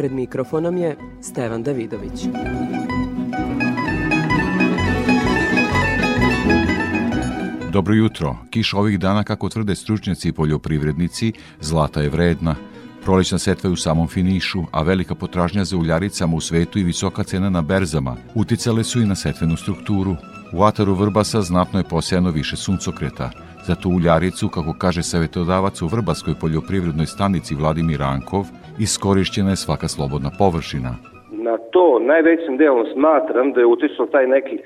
Pred mikrofonom je Stevan Davidović. Dobro jutro. Kiš ovih dana, kako tvrde stručnjaci i poljoprivrednici, zlata je vredna. Prolećna setva je u samom finišu, a velika potražnja za uljaricama u svetu i visoka cena na berzama uticale su i na setvenu strukturu. U ataru Vrbasa znatno je posejano više suncokreta. Za tu uljaricu, kako kaže savjetodavac u Vrbaskoj poljoprivrednoj stanici Vladimir Rankov, iskorišćena je svaka slobodna površina. Na to najvećim delom smatram da je uticao taj neki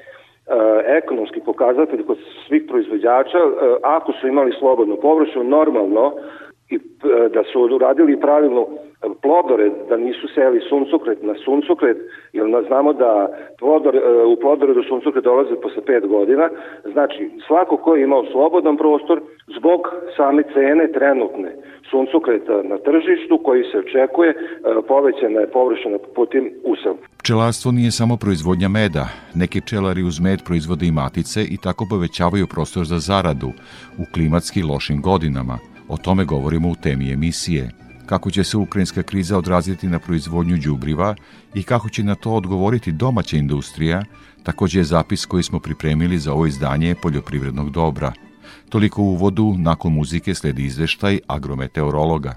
ekonomski pokazatelj kod svih proizvođača, ako su imali slobodnu površinu, normalno i da su uradili pravilno plodore, da nisu sejali suncokret na suncokret, jer znamo da plodor, u plodore do suncokret dolaze posle 5 godina, znači svako ko je imao slobodan prostor zbog same cene trenutne suncokreta na tržištu koji se očekuje, povećana je površina putim usav. Pčelarstvo nije samo proizvodnja meda. Neki pčelari uz med proizvode i matice i tako povećavaju prostor za zaradu u klimatski lošim godinama. O tome govorimo u temi emisije. Kako će se ukrajinska kriza odraziti na proizvodnju đubriva i kako će na to odgovoriti domaća industrija, takođe je zapis koji smo pripremili za ovo izdanje poljoprivrednog dobra. Toliko u uvodu, nakon muzike sledi izveštaj agrometeorologa.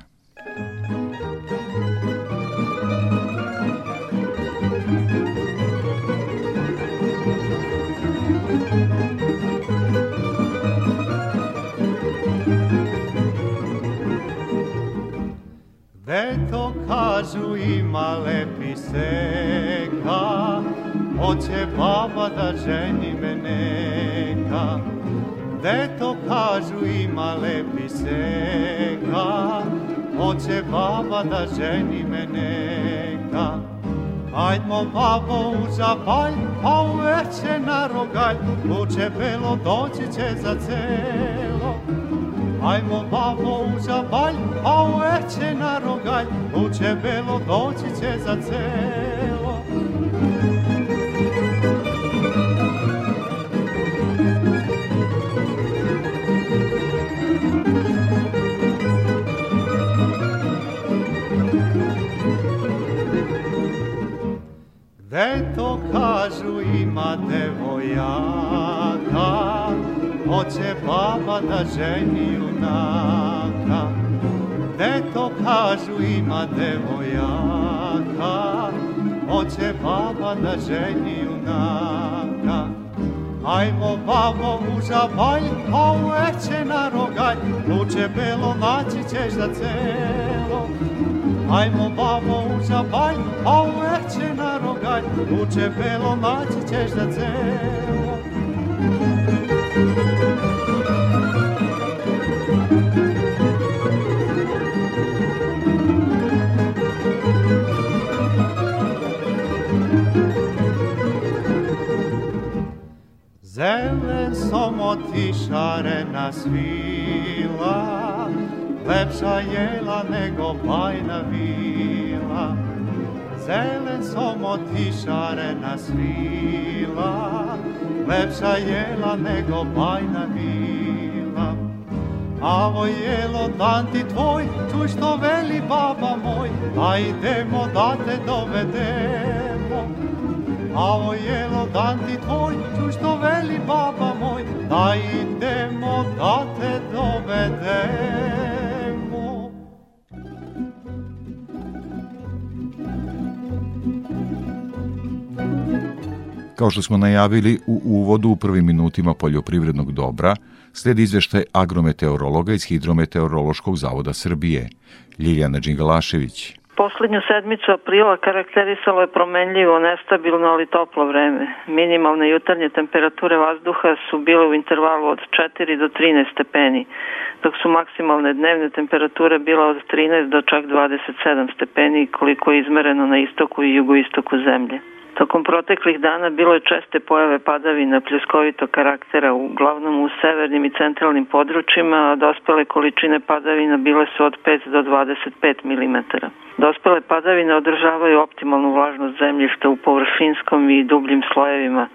Seka, hoće baba da ženi me neka. Deto kažu ima lepi seka, hoće baba da ženi me neka. Ajdmo babo u zapalj, pa uveče na rogalj, luče belo doći će za celo. Ajmo babo u zapalj, a uveče na rogalj, luče belo doći će za celo. Gde to kažu ima devojaka, hoće baba da ženi junaka. Gde to kažu ima devojaka, hoće baba da ženi junaka. Ajmo babo u žabalj, a uveče na rogalj, luče belo naći ćeš za celo. Ajmo babo u žabalj, a uveče na rogalj, luče belo naći ćeš za celo. Zelen som otišarena svila, lepša jela nego bajna vila. Zelen som otišarena svila, lepša jela nego bajna vila. Avo jelo dan tvoj, čuj što veli baba moj, a idemo da te dovedemo. Avo jelo dan tvoj, čuj što veli baba moj, da idemo da te dovedemo. Kao što smo najavili u uvodu u prvim minutima poljoprivrednog dobra, sledi izveštaj agrometeorologa iz Hidrometeorološkog zavoda Srbije, Ljiljana Đingalašević. Poslednju sedmicu aprila karakterisalo je promenljivo, nestabilno, ali toplo vreme. Minimalne jutarnje temperature vazduha su bile u intervalu od 4 do 13 stepeni, dok su maksimalne dnevne temperature bila od 13 do čak 27 stepeni, koliko je izmereno na istoku i jugoistoku zemlje. Tokom proteklih dana bilo je česte pojave padavina pljuskovito karaktera, uglavnom u severnim i centralnim područjima, a dospele količine padavina bile su od 5 do 25 mm. Dospele padavine održavaju optimalnu vlažnost zemljišta u površinskom i dubljim slojevima,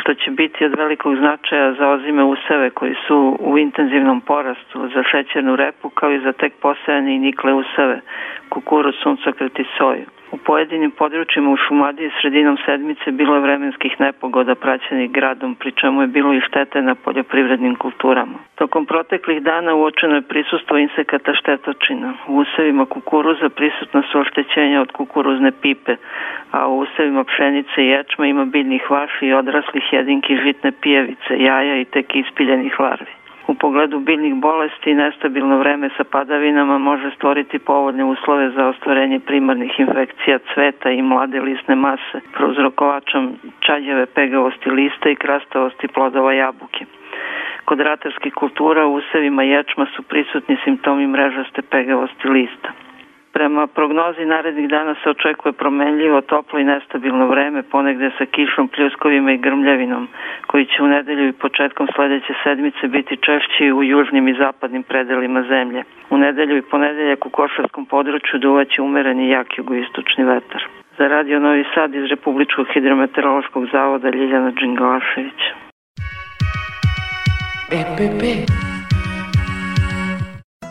što će biti od velikog značaja za ozime useve koji su u intenzivnom porastu, za šećernu repu kao i za tek posejane i nikle useve, kukuruz, suncokret i soju. U pojedinim područjima u Šumadiji sredinom sedmice bilo je vremenskih nepogoda praćenih gradom, pri čemu je bilo i štete na poljoprivrednim kulturama. Tokom proteklih dana uočeno je prisustvo insekata štetočina. U usevima kukuruza prisutna su oštećenja od kukuruzne pipe, a u usevima pšenice i ječma ima biljnih vaši i odraslih jedinki žitne pijevice, jaja i tek ispiljenih larvi. Pogledu biljnih bolesti nestabilno vreme sa padavinama može stvoriti povodne uslove za ostvarenje primarnih infekcija cveta i mlade lisne mase, prouzrokovačom čađeve pegavosti lista i krastavosti plodova jabuke. Kod ratarskih kultura u usevima ječma su prisutni simptomi mrežaste pegavosti lista. Prema prognozi narednih dana se očekuje promenljivo, toplo i nestabilno vreme, ponegde sa kišom, pljuskovima i grmljavinom, koji će u nedelju i početkom sledeće sedmice biti češći u južnim i zapadnim predelima zemlje. U nedelju i ponedeljak u Košarskom području duvaće umereni jak jugoistočni vetar. Za Radio Novi Sad iz Republičkog hidrometeorološkog zavoda Ljiljana Đingalašević. EPP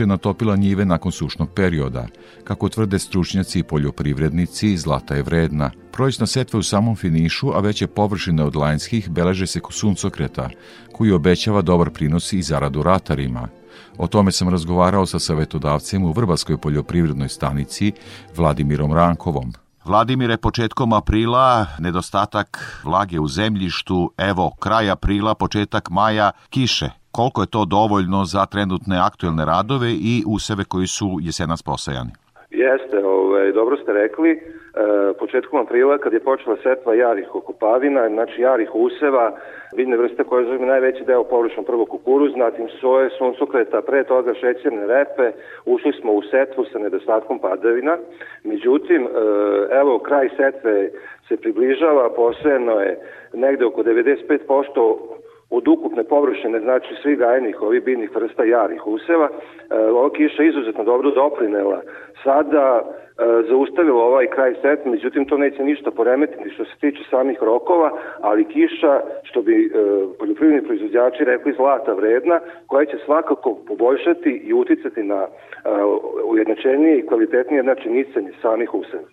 je natopila njive nakon sušnog perioda. Kako tvrde stručnjaci i poljoprivrednici, zlata je vredna. Prolećna setva u samom finišu, a veće površine od lanjskih beleže se ko suncokreta, koji obećava dobar prinos i zaradu ratarima. O tome sam razgovarao sa savetodavcem u Vrbaskoj poljoprivrednoj stanici Vladimirom Rankovom. Vladimire, početkom aprila nedostatak vlage u zemljištu, evo, kraj aprila, početak maja, kiše koliko je to dovoljno za trenutne aktuelne radove i useve koji su jesenas posajani? Jeste, dobro ste rekli. E, početkom aprila kad je počela setva jarih okupavina, znači jarih useva, biljne vrste koje zove najveći deo površno prvo kukuruz, zatim soje, suncokreta, pre toga šećerne repe, ušli smo u setvu sa nedostatkom padavina. Međutim, e, evo, kraj setve se približava, posejeno je negde oko 95% od ukupne površine, znači svi gajenih ovih biljnih vrsta jarih useva, e, ova kiša izuzetno dobro doprinela. Sada e, zaustavilo ovaj kraj set, međutim to neće ništa poremetiti što se tiče samih rokova, ali kiša, što bi e, poljoprivredni proizvođači rekli, zlata vredna, koja će svakako poboljšati i uticati na ujednačenije i kvalitetnije znači nicanje samih useva.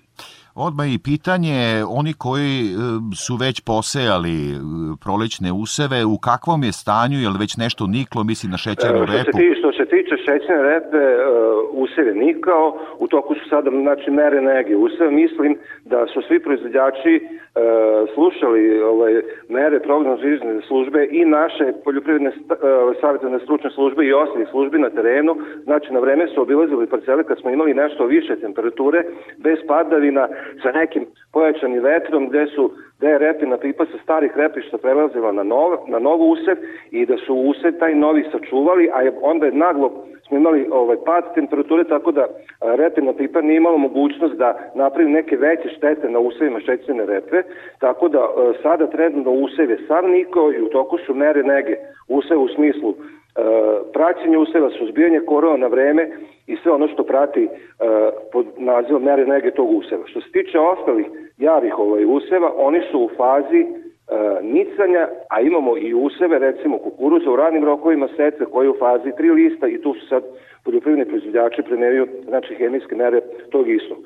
Odmah i pitanje, oni koji e, su već posejali e, prolećne useve, u kakvom je stanju, je li već nešto niklo, misli na šećernu repu? Što se, ti, što se tiče šećerne repe, uh, usev je nikao, u toku su sada znači, mere nege useva. Mislim da su svi proizvođači uh, slušali ovaj, mere prognozne službe i naše poljoprivredne uh, savjetne stručne službe i ostalih službi na terenu. Znači, na vreme su obilazili parcele kad smo imali nešto više temperature, bez padavina, sa nekim pojačanim vetrom gde su gde je repina pipa sa starih repišta prelazila na, nov, na novu usev i da su usev taj novi sačuvali, a je, onda je naglo smo imali ovaj pad temperature tako da repina pipa nije imala mogućnost da napravi neke veće štete na usevima šećerne repe, tako da sada trenutno usev je sav niko i u toku su mere nege. Usev u smislu praćenje useva, suzbijanje korona na vreme i sve ono što prati pod nazivom mere nege tog useva. Što se tiče ostalih jarih ovaj, useva, oni su u fazi nicanja, a imamo i useve, recimo kukuruza u ranim rokovima setve koji je u fazi tri lista i tu su sad poljoprivredni proizvođači primenjuju znači hemijske mere tog istog. E,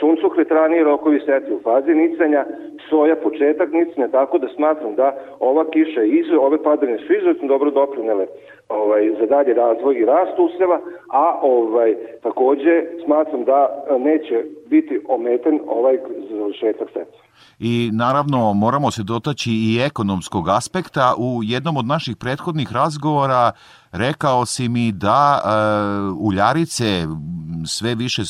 suncokret ranije rokovi setve u fazi nicanja, soja početak nicanja, tako da smatram da ova kiša i ove padavine su izuzetno dobro doprinele ovaj, za dalje razvoj i rast useva, a ovaj, takođe smatram da neće biti ometen ovaj završetak setva. I naravno moramo se dotaći i ekonomskog aspekta. U jednom od naših prethodnih razgovora rekao si mi da e, uljarice sve više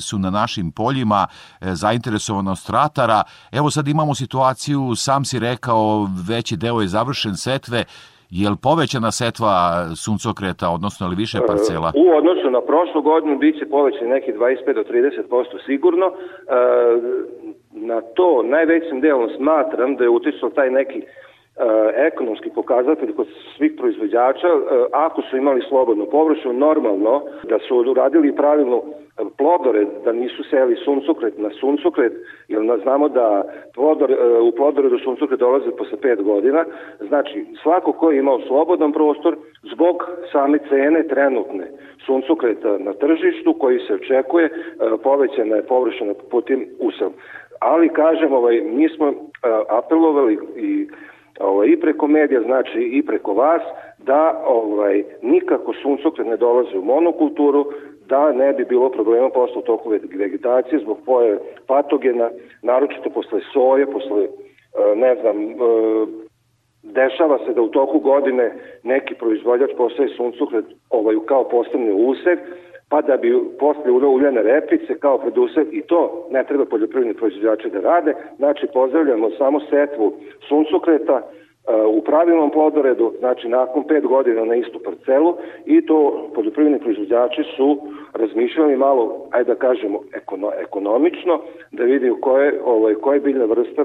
su na našim poljima e, zainteresovanost ratara. Evo sad imamo situaciju, sam si rekao, veći deo je završen setve, Je li povećana setva suncokreta, odnosno ili više parcela? U odnosu na prošlu godinu biće povećan neki 25 do 30% sigurno. E, na to najvećim delom smatram da je utisao taj neki e, ekonomski pokazatelj kod svih proizvođača, e, ako su imali slobodnu površinu, normalno da su uradili pravilno plodore, da nisu seli suncokret na suncokret, jer znamo da plodor, e, u plodore do suncokret dolaze posle pet godina, znači svako ko je imao slobodan prostor zbog same cene trenutne suncokreta na tržištu koji se očekuje, povećana je površina putim usel ali kažem, ovaj, mi smo uh, apelovali i ovaj, i preko medija, znači i preko vas, da ovaj, nikako suncokret ne dolazi u monokulturu, da ne bi bilo problema posle toku vegetacije zbog poje patogena, naročito posle soje, posle, uh, ne znam, uh, dešava se da u toku godine neki proizvođač postaje suncokret ovaj, kao postavni usev, pa da bi posle uveo uljane repice kao predusled i to ne treba poljoprivredni proizvođači da rade. Znači pozdravljamo samo setvu suncokreta uh, u pravilnom plodoredu, znači nakon pet godina na istu parcelu i to poljoprivredni proizvođači su razmišljali malo, ajde da kažemo, ekono, ekonomično, da vidiju koje, ovaj, koje biljne vrsta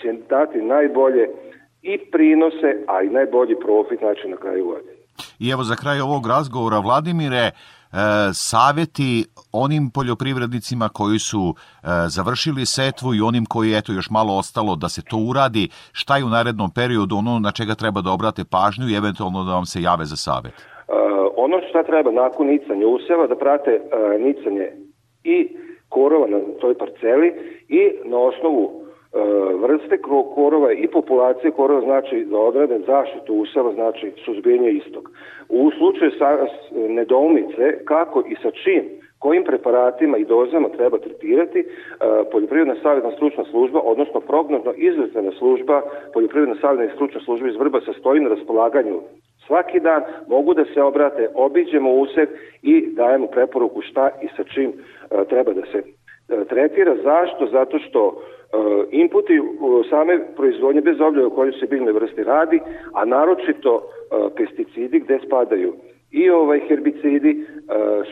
će dati najbolje i prinose, a i najbolji profit znači na kraju godine. I evo za kraj ovog razgovora, Vladimire, saveti onim poljoprivrednicima koji su e, završili setvu i onim koji eto još malo ostalo da se to uradi, šta je u narednom periodu ono na čega treba da obrate pažnju i eventualno da vam se jave za savet? Uh, ono što treba nakon nicanja useva da prate nicanje i korova na toj parceli i na osnovu E, vrste korova i populacije korova znači da odrede zaštitu useva, znači suzbijenje istog. U slučaju sa nedoumice kako i sa čim kojim preparatima i dozama treba tretirati e, poljoprivredna savjetna stručna služba, odnosno prognozno izvrstena služba, poljoprivredna savjetna stručna služba iz Vrba sastoji na raspolaganju svaki dan, mogu da se obrate, obiđemo used i dajemo preporuku šta i sa čim e, treba da se tretira. Zašto? Zato što E, inputi same proizvodnje bez obzira o kojoj se biljnoj vrsti radi, a naročito e, pesticidi gde spadaju i ovaj herbicidi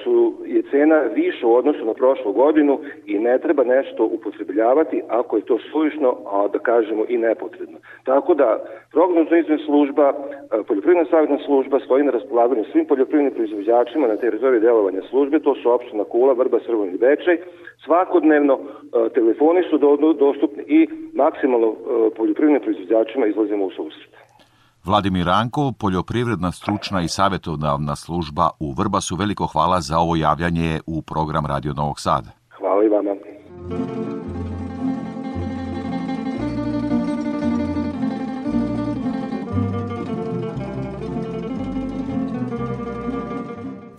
su je cena više u odnosu na prošlu godinu i ne treba nešto upotrebljavati ako je to suvišno, a da kažemo i nepotrebno. Tako da prognozna izven služba, poljoprivredna savjetna služba stoji na raspolaganju svim poljoprivrednim proizvođačima na teritoriji delovanja službe, to su opština Kula, Vrba, Srbon i Bečej, Svakodnevno e, telefoni su dostupni i maksimalno e, poljoprivrednim proizvođačima izlazimo u susret. Vladimir Ranko, poljoprivredna stručna i savjetodavna služba u Vrbasu, veliko hvala za ovo javljanje u program Radio Novog Sada. Hvala i vama.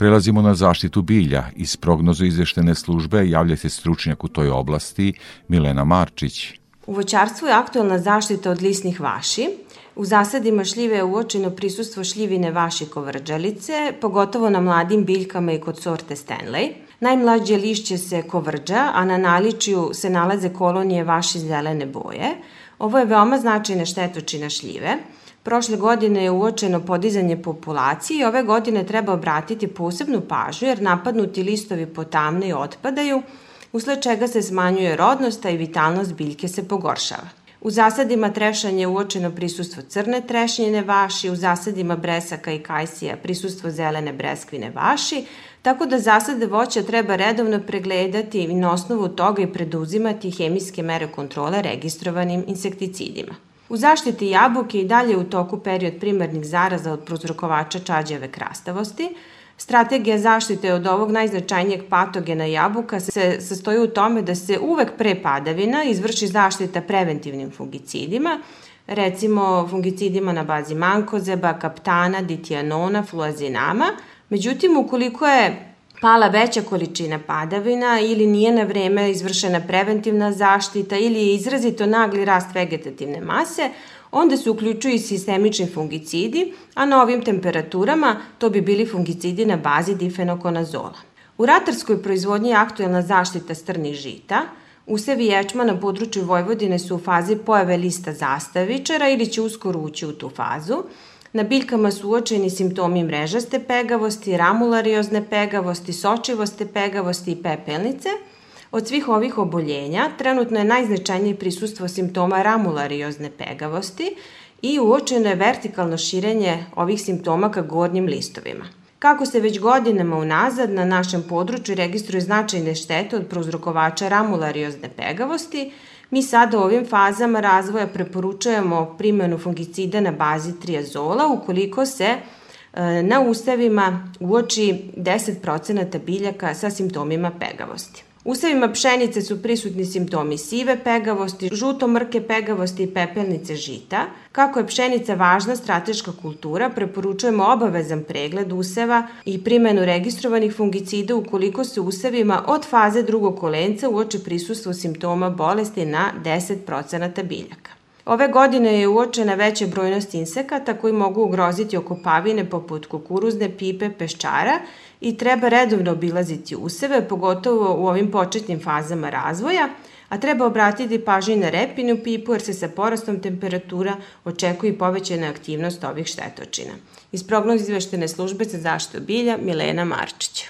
Prelazimo na zaštitu bilja. Iz prognozu izveštene službe javlja se stručnjak u toj oblasti Milena Marčić. U voćarstvu je aktualna zaštita od lisnih vaši. U zasadima šljive je uočeno prisustvo šljivine vaši kovrđalice, pogotovo na mladim biljkama i kod sorte Stanley. Najmlađe lišće se kovrđa, a na naličju se nalaze kolonije vaši zelene boje. Ovo je veoma značajna štetočina šljive. Prošle godine je uočeno podizanje populacije i ove godine treba obratiti posebnu pažnju jer napadnuti listovi potamne i otpadaju, usled čega se smanjuje rodnost, a i vitalnost biljke se pogoršava. U zasadima trešanja je uočeno prisustvo crne trešnjine vaši, u zasadima bresaka i kajsija prisustvo zelene breskvine vaši, tako da zasade voća treba redovno pregledati i na osnovu toga i preduzimati hemijske mere kontrole registrovanim insekticidima. U zaštiti jabuke i dalje u toku period primarnih zaraza od prozrokovača čađave krastavosti, Strategija zaštite od ovog najznačajnijeg patogena jabuka se sastoji u tome da se uvek pre padavina izvrši zaštita preventivnim fungicidima, recimo fungicidima na bazi mankozeba, kaptana, ditijanona, fluazinama. Međutim, ukoliko je pala veća količina padavina ili nije na vreme izvršena preventivna zaštita ili je izrazito nagli rast vegetativne mase, onda se uključuju i sistemični fungicidi, a na ovim temperaturama to bi bili fungicidi na bazi difenokonazola. U ratarskoj proizvodnji je aktuelna zaštita strnih žita, Usevi ječma na području Vojvodine su u fazi pojave lista zastavičara ili će uskoro ući u tu fazu. Na biljkama su uočeni simptomi mrežaste pegavosti, ramulariozne pegavosti, sočivoste pegavosti i pepelnice – Od svih ovih oboljenja trenutno je najznačajnije prisustvo simptoma ramulariozne pegavosti i uočeno je vertikalno širenje ovih simptoma ka gornjim listovima. Kako se već godinama unazad na našem području registruju značajne štete od prouzrokovača ramulariozne pegavosti, mi sada u ovim fazama razvoja preporučujemo primjenu fungicida na bazi triazola ukoliko se e, na ustavima uoči 10% biljaka sa simptomima pegavosti. U savima pšenice su prisutni simptomi sive pegavosti, žuto-mrke pegavosti i pepelnice žita. Kako je pšenica važna strateška kultura, preporučujemo obavezan pregled useva i primenu registrovanih fungicida ukoliko se usevima od faze drugog kolenca uoče prisustvo simptoma bolesti na 10% biljaka. Ove godine je uočena veća brojnost insekata koji mogu ugroziti okopavine poput kukuruzne, pipe, peščara i treba redovno obilaziti useve, pogotovo u ovim početnim fazama razvoja, a treba obratiti pažnju na repinu pipu jer se sa porastom temperatura očekuje povećana aktivnost ovih štetočina. Iz prognoz izveštene službe za zaštitu bilja Milena Marčića.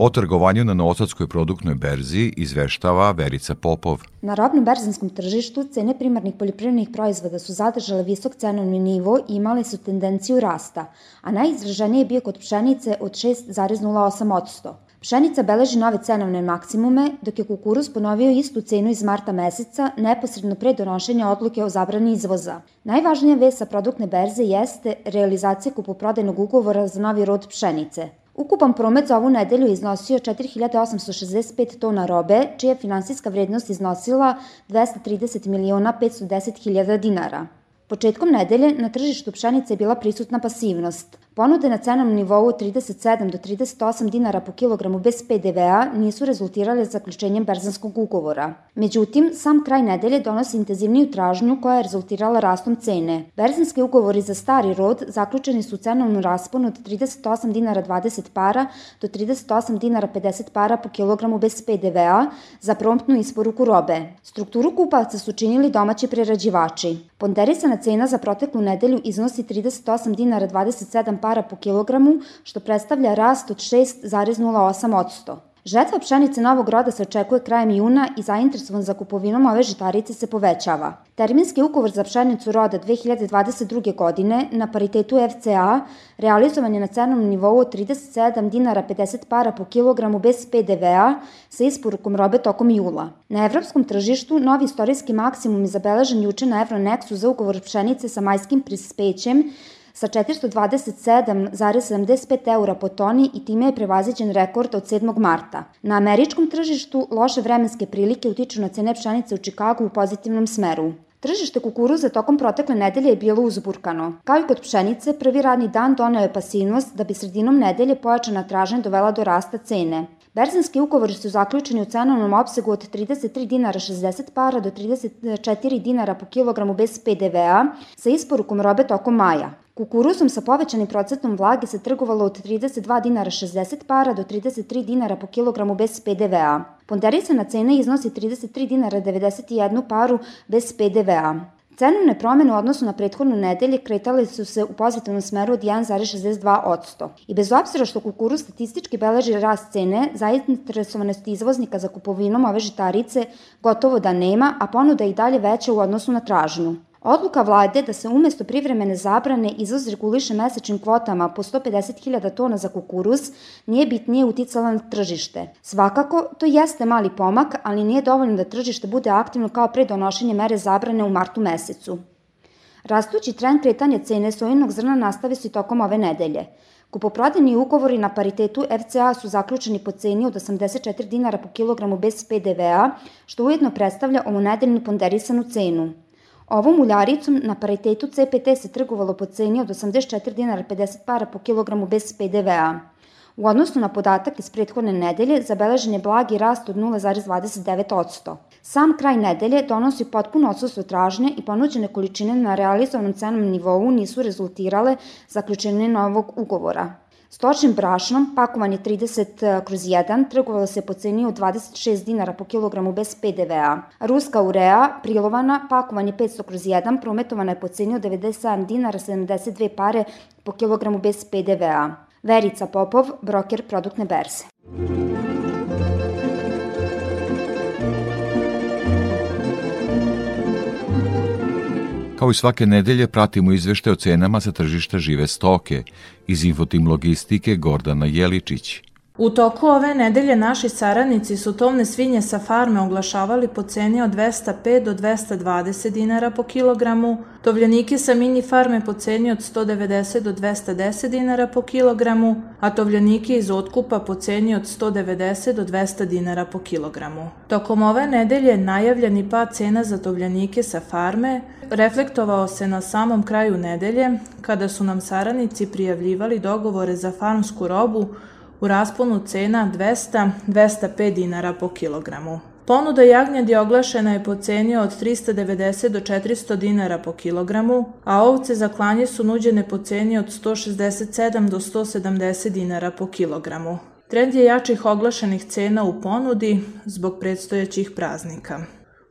O trgovanju na Novosadskoj produktnoj berzi izveštava Verica Popov. Na robnom berzinskom tržištu cene primarnih poljoprivrednih proizvoda su zadržale visok cenovni nivo i imale su tendenciju rasta, a najizraženije je bio kod pšenice od 6,08%. Pšenica beleži nove cenovne maksimume, dok je kukuruz ponovio istu cenu iz marta meseca, neposredno pre donošenja odluke o zabrani izvoza. Najvažnija vest sa produktne berze jeste realizacija kupoprodajnog ugovora za novi rod pšenice. Ukupan promet za ovu nedelju iznosio 4865 tona robe, čija finansijska vrednost iznosila 230 miliona 510 hiljada dinara. Početkom nedelje na tržištu pšenice je bila prisutna pasivnost. Ponude na cenom nivou 37 do 38 dinara po kilogramu bez PDV-a nisu rezultirale zaključenjem berzanskog ugovora. Međutim, sam kraj nedelje donosi intenzivniju tražnju koja je rezultirala rastom cene. Berzanski ugovori za stari rod zaključeni su u rasponu od 38 dinara 20 para do 38 dinara 50 para po kilogramu bez PDV-a za promptnu isporuku robe. Strukturu kupaca su činili domaći prerađivači. Ponderisana cena za proteklu nedelju iznosi 38 dinara 27 para po kilogramu, što predstavlja rast od 6,08%. Žetva pšenice novog roda se očekuje krajem juna i zainteresovan za kupovinom ove žitarice se povećava. Terminski ugovor za pšenicu roda 2022. godine na paritetu FCA realizovan je na cenom nivou od 37 dinara 50 para po kilogramu bez PDV-a sa isporukom robe tokom jula. Na evropskom tržištu novi istorijski maksimum je zabeležen juče na Euronexu za ugovor pšenice sa majskim prispećem sa 427,75 eura po toni i time je prevaziđen rekord od 7. marta. Na američkom tržištu loše vremenske prilike utiču na cene pšenice u Čikagu u pozitivnom smeru. Tržište kukuruza tokom protekle nedelje je bilo uzburkano. Kao i kod pšenice, prvi radni dan doneo je pasivnost da bi sredinom nedelje pojačana tražnja dovela do rasta cene. Berzanski ugovori su zaključeni u cenovnom opsegu od 33 dinara 60 para do 34 dinara po kilogramu bez PDV-a sa isporukom robe tokom maja. Kukuruzom sa povećanim procentom vlage se trgovalo od 32 dinara 60 para do 33 dinara po kilogramu bez PDV-a. Ponderisana cena iznosi 33 dinara 91 paru bez PDV-a. Cenovne promene u odnosu na prethodnu nedelje kretale su se u pozitivnom smeru od 1,62%. I bez obzira što kukuruz statistički beleži rast cene, zainteresovanost izvoznika za kupovinom ove žitarice gotovo da nema, a ponuda je i dalje veća u odnosu na tražnju. Odluka vlade da se umesto privremene zabrane izvoz reguliše mesečnim kvotama po 150.000 tona za kukuruz nije bitnije uticala na tržište. Svakako, to jeste mali pomak, ali nije dovoljno da tržište bude aktivno kao pre donošenja mere zabrane u martu mesecu. Rastući trend kretanja cene sojinog zrna nastave se tokom ove nedelje. Kupoprodajni ugovori na paritetu FCA su zaključeni po ceni od 84 dinara po kilogramu bez PDV-a, što ujedno predstavlja ovu nedeljnu ponderisanu cenu. Ovom uljaricom na paritetu CPT se trgovalo po ceni od 84 dinara 50 para po kilogramu bez PDV-a. U odnosu na podatak iz prethodne nedelje zabeležen je blagi rast od 0,29%. Sam kraj nedelje donosi potpuno odsustvo tražnje i ponuđene količine na realizovanom cenom nivou nisu rezultirale zaključenje novog ugovora. Stočnim brašnom, pakovanje 30 eh, kroz 1, trgovalo se po ceni od 26 dinara po kilogramu bez PDV-a. Ruska urea, prilovana, pakovanje 500 kroz 1, prometovana je po ceni od 97 dinara 72 pare po kilogramu bez PDV-a. Verica Popov, broker produktne berze. Kao i svake nedelje pratimo izvešte o cenama za tržišta žive stoke. Iz Infotim Logistike Gordana Jeličić. U toku ove nedelje naši saradnici su tovne svinje sa farme oglašavali po ceni od 205 do 220 dinara po kilogramu, tovljanike sa mini farme po ceni od 190 do 210 dinara po kilogramu, a tovljanike iz otkupa po ceni od 190 do 200 dinara po kilogramu. Tokom ove nedelje najavljeni pad cena za tovljanike sa farme reflektovao se na samom kraju nedelje, kada su nam saradnici prijavljivali dogovore za farmsku robu u rasponu cena 200-205 dinara po kilogramu. Ponuda jagnjadi oglašena je po ceni od 390 do 400 dinara po kilogramu, a ovce za klanje su nuđene po ceni od 167 do 170 dinara po kilogramu. Trend je jačih oglašenih cena u ponudi zbog predstojećih praznika.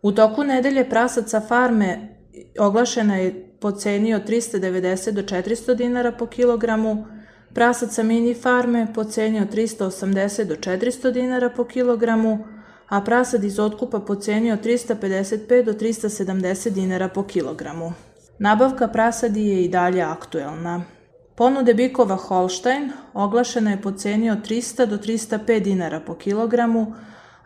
U toku nedelje prasaca farme oglašena je po ceni od 390 do 400 dinara po kilogramu, Prasac sa mini farme po ceni od 380 do 400 dinara po kilogramu, a prasad iz otkupa po ceni od 355 do 370 dinara po kilogramu. Nabavka prasadi je i dalje aktuelna. Ponude bikova Holstein oglašena je po ceni od 300 do 305 dinara po kilogramu,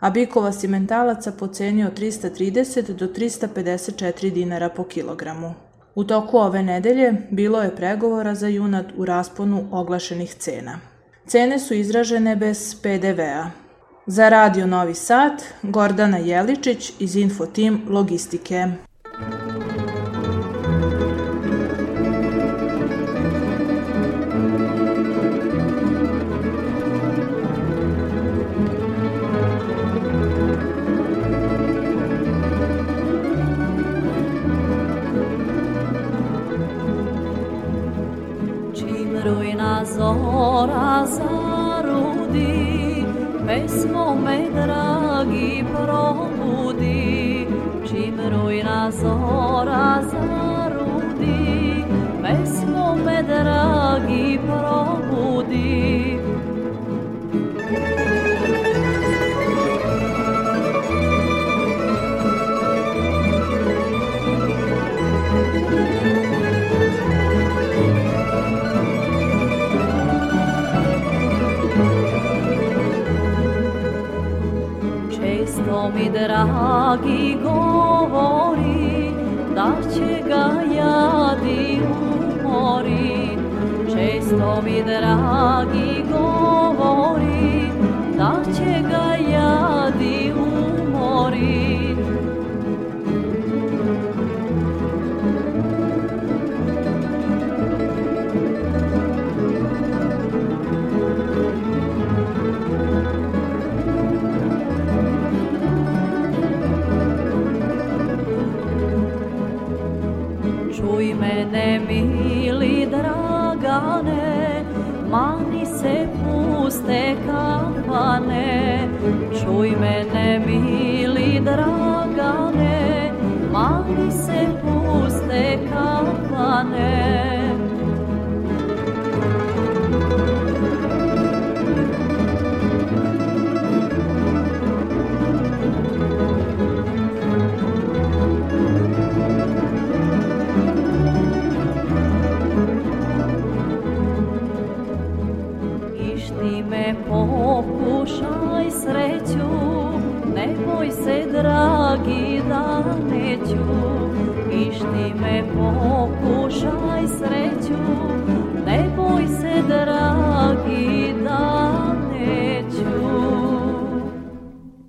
a bikova simentalaca po ceni od 330 do 354 dinara po kilogramu. U toku ove nedelje bilo je pregovora za junad u rasponu oglašenih cena. Cene su izražene bez PDV-a. Za Radio Novi Sad, Gordana Jeličić iz Infotim Logistike. zora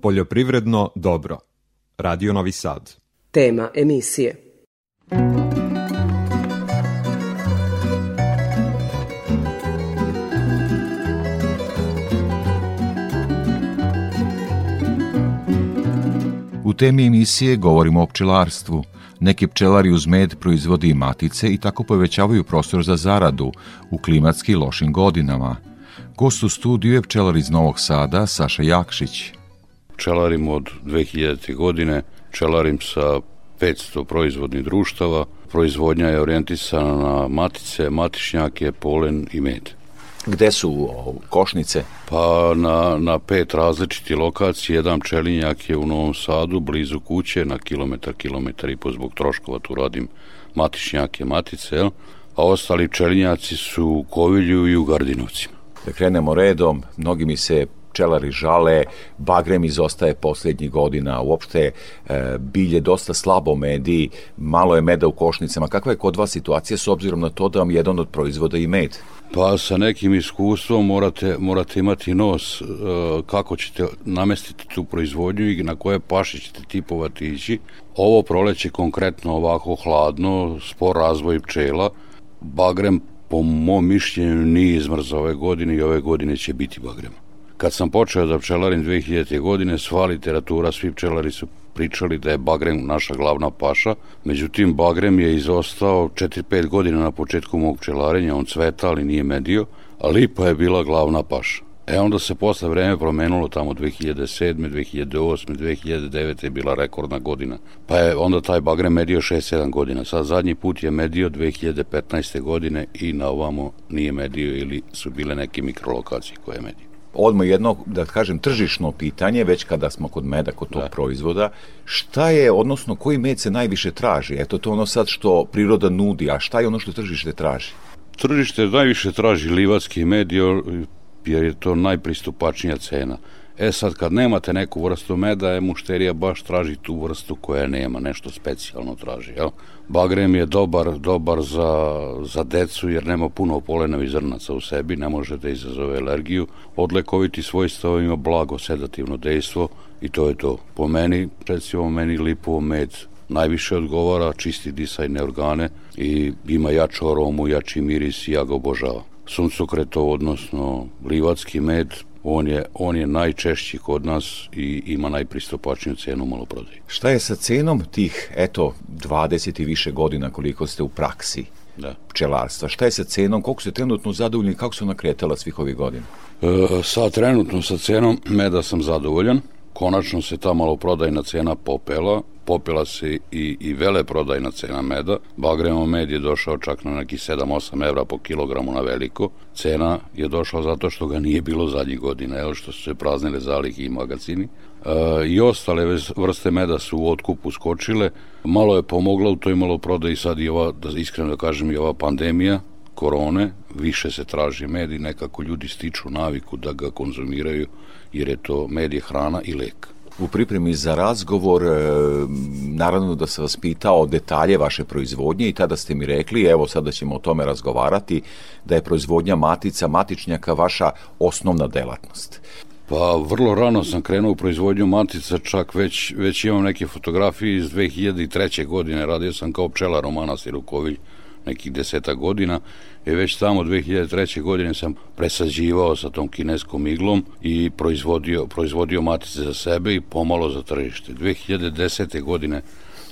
Poljoprivredno dobro. Radio Novi Sad. Tema emisije. U temi emisije govorimo o pčelarstvu. Neki pčelari uz med proizvode i matice i tako povećavaju prostor za zaradu u klimatski lošim godinama. Gost u studiju je pčelar iz Novog Sada, Saša Jakšić. Pčelarim od 2000. godine, pčelarim sa 500 proizvodnih društava. Proizvodnja je orijentisana na matice, matišnjake, polen i med. Gde su košnice? Pa na, na pet različiti lokacije, jedan pčelinjak je u Novom Sadu, blizu kuće, na kilometar, kilometar i po zbog troškova, tu radim matišnjake, matice, jel? a ostali pčelinjaci su u Kovilju i u Gardinovcima. Da krenemo redom, mnogi mi se pčelari žale, bagrem izostaje posljednjih godina, uopšte e, bilje dosta slabo medi, malo je meda u košnicama. Kakva je kod vas situacija s obzirom na to da vam jedan od proizvoda i med? Pa sa nekim iskustvom morate, morate imati nos e, kako ćete namestiti tu proizvodnju i na koje paše ćete tipovati ići. Ovo proleće konkretno ovako hladno, spor razvoj pčela, bagrem po mom mišljenju nije izmrzao ove godine i ove godine će biti bagrem. Kad sam počeo da pčelarim 2000. godine, sva literatura, svi pčelari su pričali da je bagrem naša glavna paša, međutim bagrem je izostao 4-5 godina na početku mog pčelarenja, on cveta, ali nije medio, a lipa je bila glavna paša. E onda se posle vreme promenilo tamo 2007. 2008. 2009. je bila rekordna godina. Pa je onda taj bagrem medio 6-7 godina. Sad zadnji put je medio 2015. godine i na ovamo nije medio ili su bile neke mikrolokacije koje je medio odmah jedno, da kažem, tržišno pitanje, već kada smo kod meda, kod tog da. proizvoda, šta je, odnosno, koji med se najviše traži? Eto, to ono sad što priroda nudi, a šta je ono što tržište traži? Tržište najviše traži livatski med, jer je to najpristupačnija cena. E sad, kad nemate neku vrstu meda, je mušterija baš traži tu vrstu koja nema, nešto specijalno traži. Jel? Bagrem je dobar, dobar za, za decu jer nema puno polenovih zrnaca u sebi, ne može da izazove alergiju. Odlekoviti svojstvo ima blago sedativno dejstvo i to je to. Po meni, recimo meni lipovo med najviše odgovara, čisti disajne organe i ima jaču aromu, jači miris i ja ga obožavam. Suncokretov, odnosno livatski med, on je, on je najčešći kod nas i ima najpristupačniju cenu maloprodaji. Šta je sa cenom tih, eto, 20 i više godina koliko ste u praksi da. pčelarstva? Šta je sa cenom? Koliko ste trenutno zadovoljni? Kako su nakretala svih ovih godina? E, sa trenutno sa cenom meda sam zadovoljan. Konačno se ta maloprodajna cena popela popila se i, i vele prodajna cena meda. Bagremo med je došao čak na neki 7-8 evra po kilogramu na veliko. Cena je došla zato što ga nije bilo zadnjih godina, jel, što su se praznile zalihi i magazini. E, I ostale vrste meda su u otkupu skočile. Malo je pomogla u toj maloprodaji sad i ova, da iskreno da kažem, i ova pandemija, korone, više se traži med i nekako ljudi stiču naviku da ga konzumiraju jer je to med je hrana i lek u pripremi za razgovor, e, naravno da sam vas pitao detalje vaše proizvodnje i tada ste mi rekli, evo sada ćemo o tome razgovarati, da je proizvodnja matica, matičnjaka vaša osnovna delatnost. Pa vrlo rano sam krenuo u proizvodnju matica, čak već, već imam neke fotografije iz 2003. godine, radio sam kao pčelar u manastiru Kovilj nekih deseta godina i već tamo 2003. godine sam presađivao sa tom kineskom iglom i proizvodio, proizvodio matice za sebe i pomalo za tržište. 2010. godine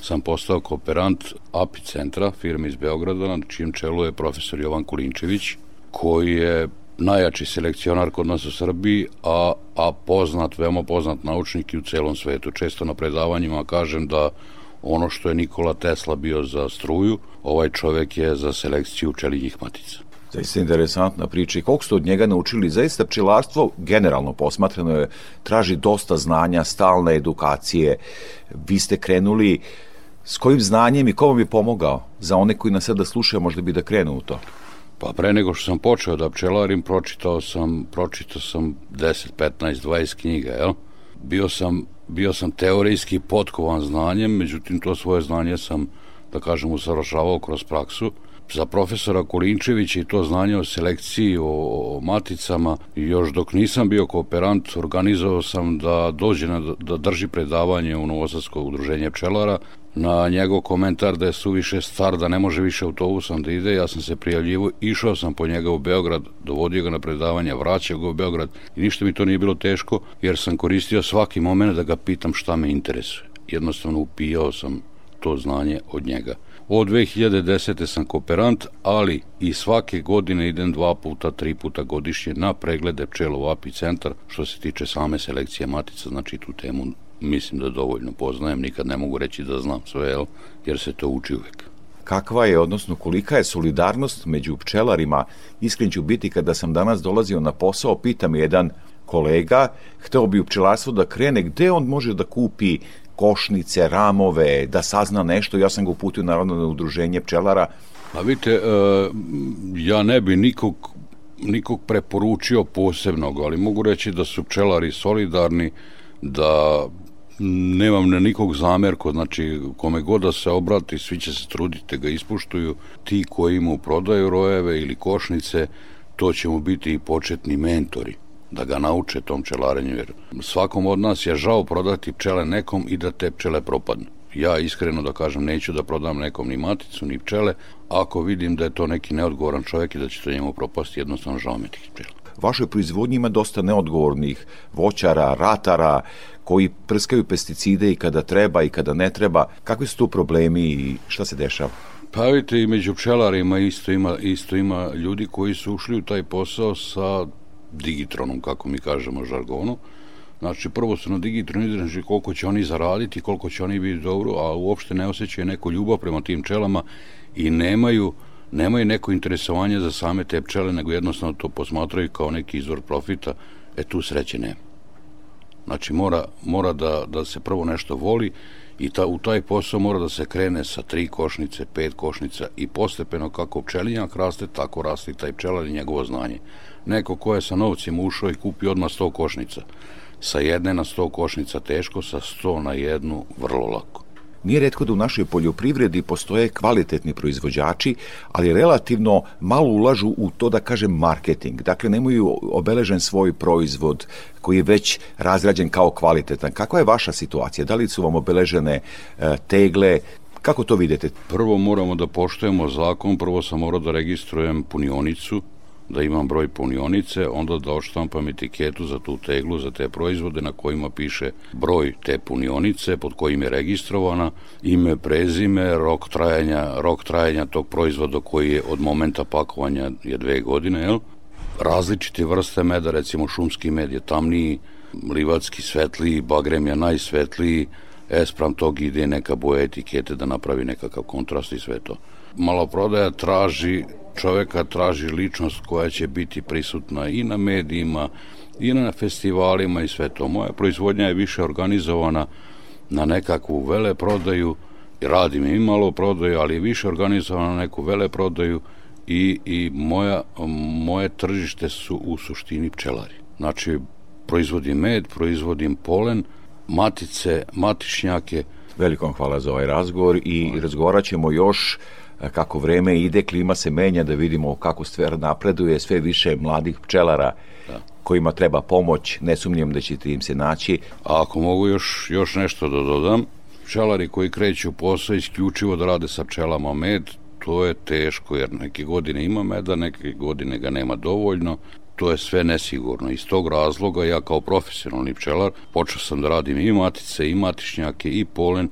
sam postao kooperant API centra, firme iz Beograda, na čijem čelu je profesor Jovan Kulinčević, koji je najjači selekcionar kod nas u Srbiji, a, a poznat, veoma poznat naučnik i u celom svetu. Često na predavanjima kažem da ono što je Nikola Tesla bio za struju, ovaj čovek je za selekciju čelinjih matica. Zaista interesantna priča i koliko ste od njega naučili, zaista pčelarstvo generalno posmatrano je, traži dosta znanja, stalne edukacije. Vi ste krenuli s kojim znanjem i ko vam je pomogao za one koji nas sada slušaju možda bi da krenu u to? Pa pre nego što sam počeo da pčelarim, pročitao sam, pročitao sam 10, 15, 20 knjiga, jel? Bio sam, bio sam teorijski potkovan znanjem, međutim to svoje znanje sam, da kažem, usavršavao kroz praksu za profesora Kolinčevića i to znanje o selekciji, o, o maticama. Još dok nisam bio kooperant, organizovao sam da dođe na, da drži predavanje u Novosadsko udruženje pčelara. Na njegov komentar da je suviše star, da ne može više autobusom da ide, ja sam se prijavljivo, išao sam po njega u Beograd, dovodio ga na predavanje, vraćao ga u Beograd i ništa mi to nije bilo teško, jer sam koristio svaki moment da ga pitam šta me interesuje. Jednostavno upijao sam to znanje od njega. Od 2010. sam kooperant, ali i svake godine idem dva puta, tri puta godišnje na preglede pčela u API centar što se tiče same selekcije matica, znači tu temu mislim da dovoljno poznajem, nikad ne mogu reći da znam sve, jel, jer se to uči uvek kakva je, odnosno kolika je solidarnost među pčelarima. Iskren ću biti kada sam danas dolazio na posao, pitam jedan kolega, hteo bi u pčelarstvo da krene, gde on može da kupi košnice, ramove, da sazna nešto. Ja sam ga uputio naravno na udruženje pčelara. A vidite, e, ja ne bi nikog, nikog preporučio posebnog, ali mogu reći da su pčelari solidarni, da nemam na nikog zamerko, znači kome god da se obrati, svi će se truditi da ga ispuštuju. Ti koji mu prodaju rojeve ili košnice, to će mu biti i početni mentori da ga nauče tom pčelarenju, jer svakom od nas je žao prodati pčele nekom i da te pčele propadnu. Ja iskreno da kažem neću da prodam nekom ni maticu ni pčele, ako vidim da je to neki neodgovoran čovjek i da će to njemu propasti, jednostavno žao mi tih pčela. Vašoj proizvodnji ima dosta neodgovornih voćara, ratara, koji prskaju pesticide i kada treba i kada ne treba. Kakvi su tu problemi i šta se dešava? Pa vidite, i među pčelarima isto ima, isto ima ljudi koji su ušli u taj posao sa digitronom, kako mi kažemo žargonu. Znači, prvo su na digitronu izraži koliko će oni zaraditi, koliko će oni biti dobro, a uopšte ne osjećaju neku ljubav prema tim pčelama i nemaju, nemaju neko interesovanje za same te pčele, nego jednostavno to posmatraju kao neki izvor profita, e tu sreće nema. Znači, mora, mora da, da se prvo nešto voli i ta, u taj posao mora da se krene sa tri košnice, pet košnica i postepeno kako pčelinjak raste, tako raste i taj pčelar i njegovo znanje neko ko je sa novcima ušao i kupi odmah 100 košnica. Sa jedne na 100 košnica teško, sa 100 na jednu vrlo lako. Nije redko da u našoj poljoprivredi postoje kvalitetni proizvođači, ali relativno malo ulažu u to da kažem marketing. Dakle, nemaju obeležen svoj proizvod koji je već razrađen kao kvalitetan. Kakva je vaša situacija? Da li su vam obeležene e, tegle? Kako to vidite? Prvo moramo da poštujemo zakon, prvo sam morao da registrujem punionicu, da imam broj punionice, onda da oštampam etiketu za tu teglu, za te proizvode na kojima piše broj te punionice, pod kojim je registrovana, ime, prezime, rok trajanja, rok trajanja tog proizvoda koji je od momenta pakovanja je dve godine, jel? Različite vrste meda, recimo šumski med je tamniji, livatski svetliji, bagrem je najsvetliji, espram tog ide neka boja etikete da napravi nekakav kontrast i sve to. Maloprodaja traži čoveka traži ličnost koja će biti prisutna i na medijima, i na festivalima i sve to. Moja proizvodnja je više organizovana na nekakvu veleprodaju, radim i malo prodaju, ali više organizovana na neku veleprodaju i, i moja, moje tržište su u suštini pčelari. Znači, proizvodim med, proizvodim polen, matice, matišnjake. Velikom hvala za ovaj razgovor i razgovarat ćemo još kako vreme ide, klima se menja, da vidimo kako stvar napreduje, sve više mladih pčelara da. kojima treba pomoć, ne sumnjam da ćete im se naći. A ako mogu još, još nešto da dodam, pčelari koji kreću posao isključivo da rade sa pčelama med, to je teško jer neke godine ima meda, neke godine ga nema dovoljno, to je sve nesigurno. Iz tog razloga ja kao profesionalni pčelar počeo sam da radim i matice, i matišnjake, i polen,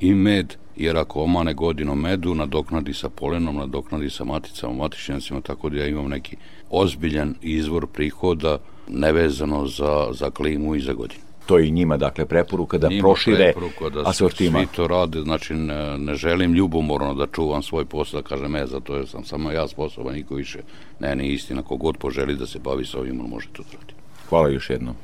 i med, jer ako omane godinu medu, nadoknadi sa polenom, nadoknadi sa maticama, matičnjacima, tako da ja imam neki ozbiljan izvor prihoda nevezano za, za klimu i za godinu. To je i njima, dakle, preporuka da njima prošire preporuka da asortima. Svi to rade, znači ne, ne želim ljubomorno da čuvam svoj posao, da kažem, e, zato je sam samo ja sposoban, niko više. Ne, ne istina, kogod poželi da se bavi sa ovim, on može to raditi. Hvala još jednom.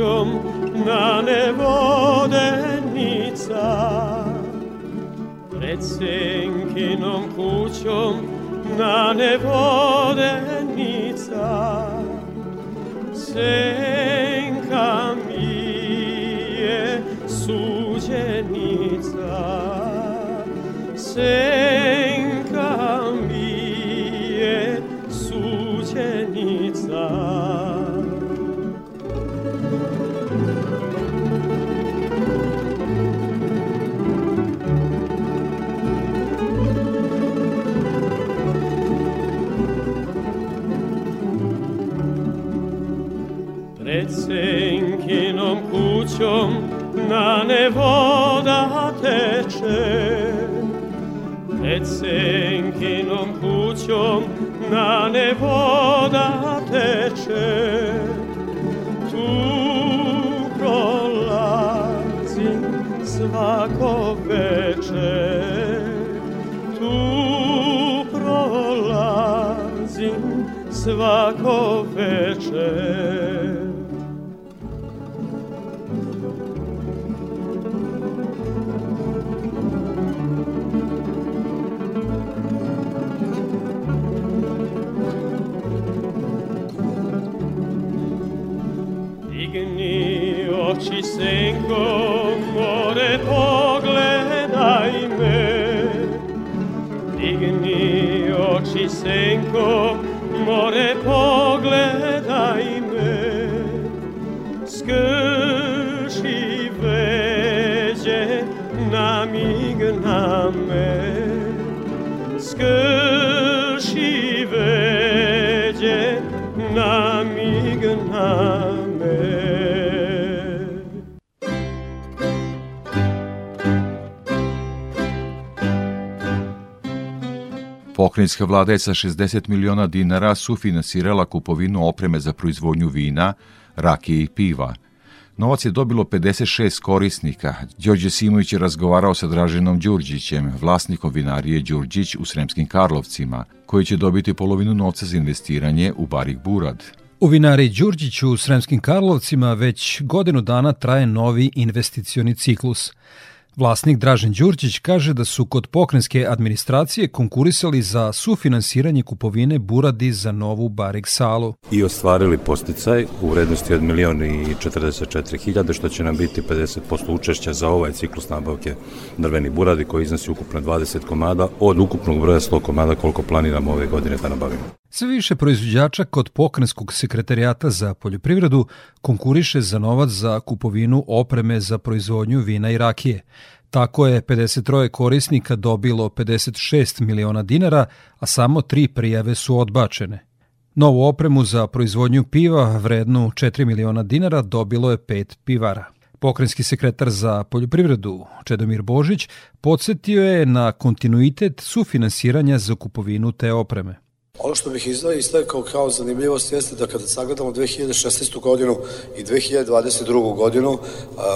Kućom na nevodenica Pred senkinom kućom na nevodenica Senka mi je suđenica Senka senkinom kućom na nevoda teče. Pred senkinom kućom na nevoda teče. Tu prolazim svako veče. Tu prolazim svako veče oči senko, more pogledaj me. Digni oči senko, more pogledaj me. Skrši veđe, namigna me. Skrši Pokrajinska vlada je sa 60 miliona dinara sufinansirala kupovinu opreme za proizvodnju vina, rakije i piva. Novac je dobilo 56 korisnika. Đorđe Simović je razgovarao sa Draženom Đurđićem, vlasnikom vinarije Đurđić u Sremskim Karlovcima, koji će dobiti polovinu novca za investiranje u Barik Burad. U vinari Đurđiću u Sremskim Karlovcima već godinu dana traje novi investicioni ciklus. Vlasnik Dražen Đurđić kaže da su kod pokrenjske administracije konkurisali za sufinansiranje kupovine buradi za novu barik salu. I ostvarili posticaj u vrednosti od milion i 44 hiljade, što će nam biti 50% učešća za ovaj ciklus nabavke drveni buradi koji iznosi ukupno 20 komada od ukupnog broja 100 komada koliko planiramo ove godine da nabavimo. Sve više proizvođača kod pokrenjskog sekretarijata za poljoprivredu konkuriše za novac za kupovinu opreme za proizvodnju vina i rakije. Tako je 53 korisnika dobilo 56 miliona dinara, a samo tri prijave su odbačene. Novu opremu za proizvodnju piva vrednu 4 miliona dinara dobilo je pet pivara. Pokrenjski sekretar za poljoprivredu Čedomir Božić podsjetio je na kontinuitet sufinansiranja za kupovinu te opreme. Ono što bih istakao kao zanimljivost jeste da kada sagledamo 2016. godinu i 2022. godinu,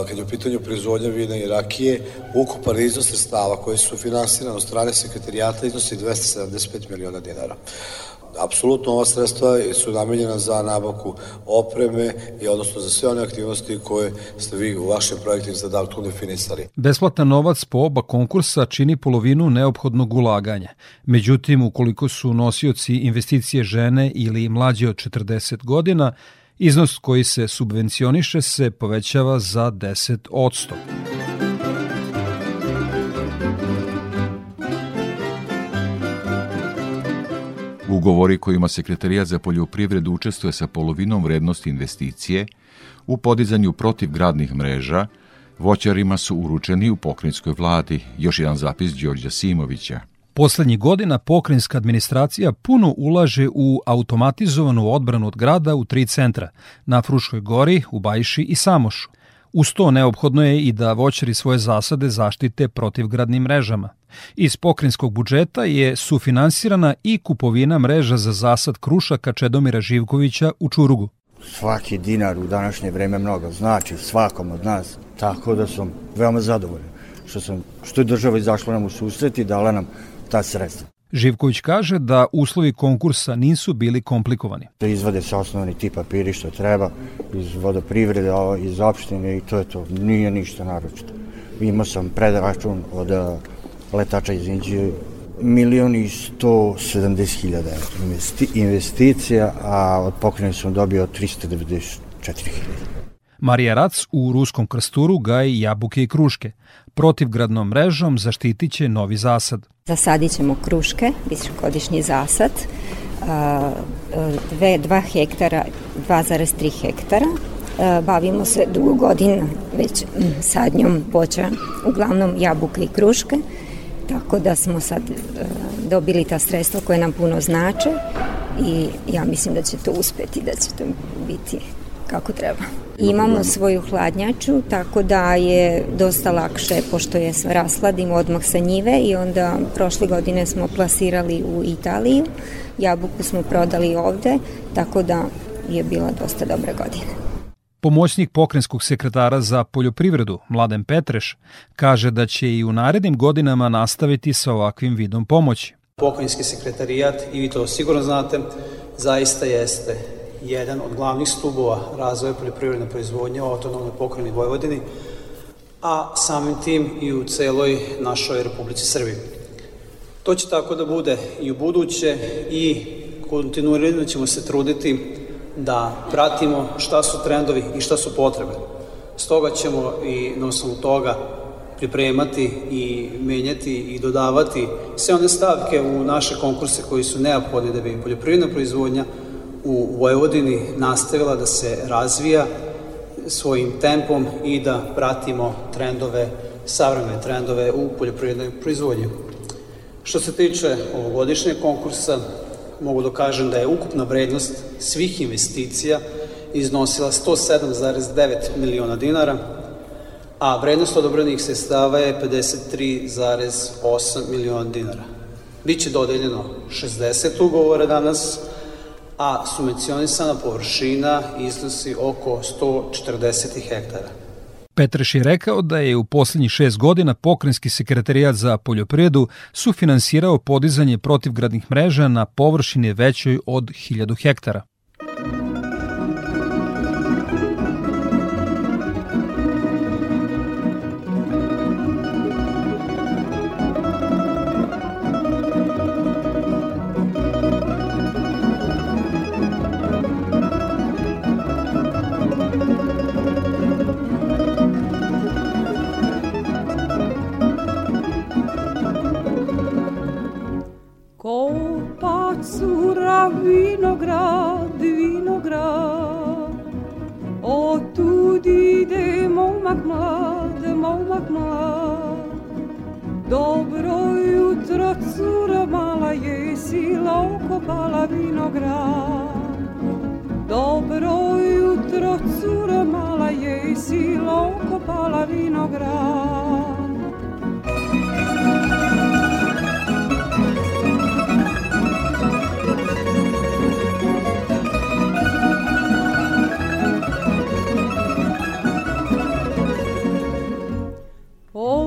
kad je u pitanju proizvodnja vina i rakije, ukupan iznos sredstava koji su finansirani od strane sekretarijata iznosi 275 miliona dinara. Apsolutno ova sredstva su namenjena za nabavku opreme i odnosno za sve one aktivnosti koje ste vi u vašem projektu za Dark definisali. Besplatan novac po oba konkursa čini polovinu neophodnog ulaganja. Međutim, ukoliko su nosioci investicije žene ili mlađe od 40 godina, iznos koji se subvencioniše se povećava za 10 odsto. Ugovori kojima Sekretarijat za poljoprivredu učestvuje sa polovinom vrednosti investicije u podizanju protivgradnih mreža voćarima su uručeni u pokrenjskoj vladi. Još jedan zapis Đorđa Simovića. Poslednjih godina pokrenjska administracija puno ulaže u automatizovanu odbranu od grada u tri centra, na Fruškoj gori, u Bajši i Samošu. Uz to neophodno je i da voćari svoje zasade zaštite protivgradnim mrežama. Iz pokrinjskog budžeta je sufinansirana i kupovina mreža za zasad krušaka Čedomira Živkovića u Čurugu. Svaki dinar u današnje vreme mnogo znači svakom od nas, tako da sam veoma zadovoljan što, sam, što je država izašla nam u susret i dala nam ta sredstva. Živković kaže da uslovi konkursa nisu bili komplikovani. Da izvade se osnovni ti papiri što treba iz vodoprivrede, iz opštine i to je to. Nije ništa naročito. Imao sam predračun od letača iz Inđije milion i 170 hiljada investi, investicija, a od pokrene sam dobio 394 hiljada. Marija Rac u Ruskom krsturu gaji jabuke i kruške. Protivgradnom mrežom zaštitit će novi zasad. Zasadit ćemo kruške, višegodišnji zasad, dve, dva hektara, 2,3 hektara. Bavimo se dugo godina već sadnjom voća, uglavnom jabuke i kruške, tako da smo sad dobili ta sredstva koje nam puno znače i ja mislim da će to uspeti, da će to biti kako treba. Imamo svoju hladnjaču, tako da je dosta lakše, pošto je rasladimo odmah sa njive i onda prošle godine smo plasirali u Italiju, jabuku smo prodali ovde, tako da je bila dosta dobra godina. Pomoćnik pokrenjskog sekretara za poljoprivredu, Mladen Petreš, kaže da će i u narednim godinama nastaviti sa ovakvim vidom pomoći. Pokrenjski sekretarijat, i vi to sigurno znate, zaista jeste jedan od glavnih stubova razvoja poljoprivredne proizvodnje u autonomnoj pokrajini Vojvodini, a samim tim i u celoj našoj Republici Srbiji. To će tako da bude i u buduće i kontinuirano ćemo se truditi da pratimo šta su trendovi i šta su potrebe. Stoga ćemo i na osnovu toga pripremati i menjati i dodavati sve one stavke u naše konkurse koji su neophodni da bi poljoprivredna proizvodnja u Vojvodini nastavila da se razvija svojim tempom i da pratimo trendove, savremene trendove u poljoprivrednoj proizvodnji. Što se tiče ovogodišnjeg konkursa, mogu da kažem da je ukupna vrednost svih investicija iznosila 107,9 miliona dinara, a vrednost odobrenih sredstava je 53,8 miliona dinara. Biće dodeljeno 60 ugovora danas, a subvencionisana površina iznosi oko 140 hektara. Petreš je rekao da je u poslednjih šest godina pokrenjski sekretarijat za poljoprivredu sufinansirao podizanje protivgradnih mreža na površini većoj od 1000 hektara. Momak mlad, momak mlad. Dobro jutro, cura mala, jesi lauko pala vinograd. Dobro jutro, cura mala, jesi lauko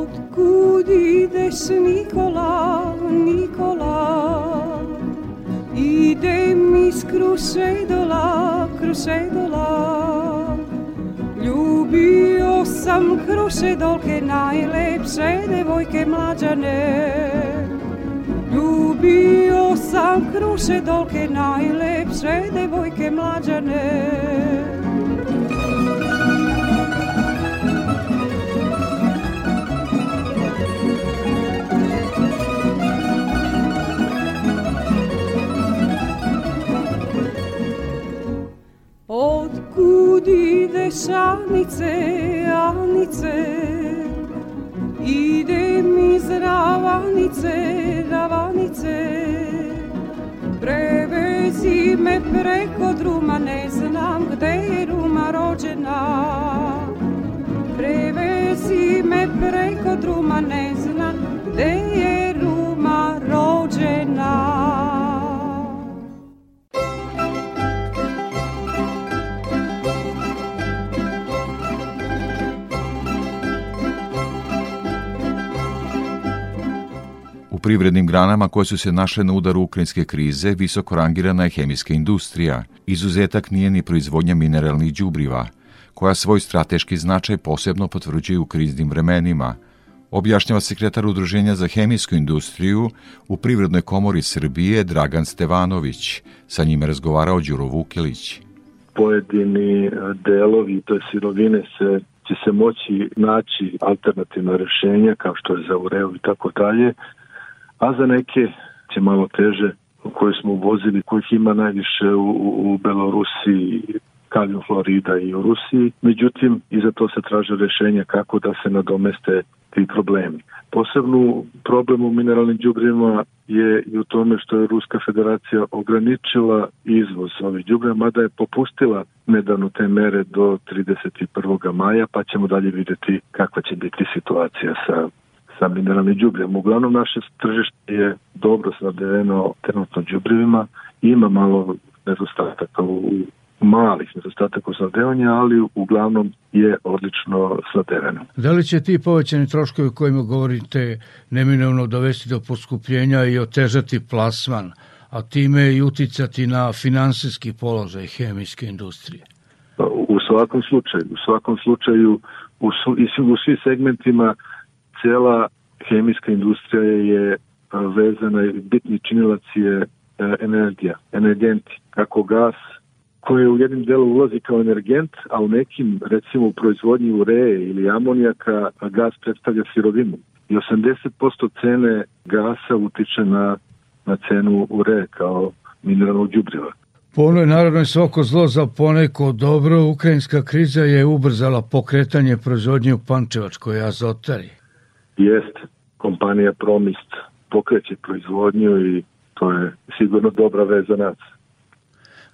pala vinograd. ideš Nikola, Nikola? Idem iz Krušedola, Krušedola. Ljubio sam Krušedolke, najlepše devojke mlađane. Ljubio sam Krušedolke, najlepše devojke mlađane ideš Anice, Anice Idem iz Ravanice, Ravanice. Prevezi me preko druma, ne znam gde je Ruma rođena. Prevezi me preko druma, ne znam gde je privrednim granama koje su se našle na udaru ukrajinske krize, visoko rangirana je hemijska industrija. Izuzetak nije ni proizvodnja mineralnih đubriva, koja svoj strateški značaj posebno potvrđuje u kriznim vremenima, objašnjava sekretar Udruženja za hemijsku industriju u Privrednoj komori Srbije Dragan Stevanović. Sa njime razgovarao Đuro Vukelić. Pojedini delovi, to je sirovine se će se moći naći alternativna rešenja kao što je za ureu i tako dalje, a za neke će malo teže koje smo uvozili, kojih ima najviše u, u Belorusiji, kalijum Florida i u Rusiji. Međutim, i za to se traže rešenja kako da se nadomeste ti problemi. Posebnu problem u mineralnim đubrima je i u tome što je Ruska federacija ograničila izvoz ovih đubriva, mada je popustila nedavno te mere do 31. maja, pa ćemo dalje videti kakva će biti situacija sa sa mineralnim đubrijem. Uglavnom naše tržište je dobro snadeveno trenutno đubrivima, ima malo nedostataka u malih nedostataka snadevanja, ali uglavnom je odlično snadeveno. Da li će ti povećani troškovi kojima govorite neminovno dovesti do poskupljenja i otežati plasman, a time i uticati na finansijski položaj hemijske industrije? U svakom slučaju, u svakom slučaju u, u, u svim segmentima cela hemijska industrija je vezana i bitni činilac je energija, energenti, kako gas, koje u jednim delu ulazi kao energent, a u nekim, recimo u proizvodnji ureje ili amonijaka, gas predstavlja sirovinu. I 80% cene gasa utiče na, na cenu ureje kao mineralnog đubriva. Po onoj narodnoj svako zlo za poneko dobro, ukrajinska kriza je ubrzala pokretanje proizvodnje u Pančevačkoj azotari. Jest, kompanija Promist pokreće proizvodnju i to je sigurno dobra veza nas.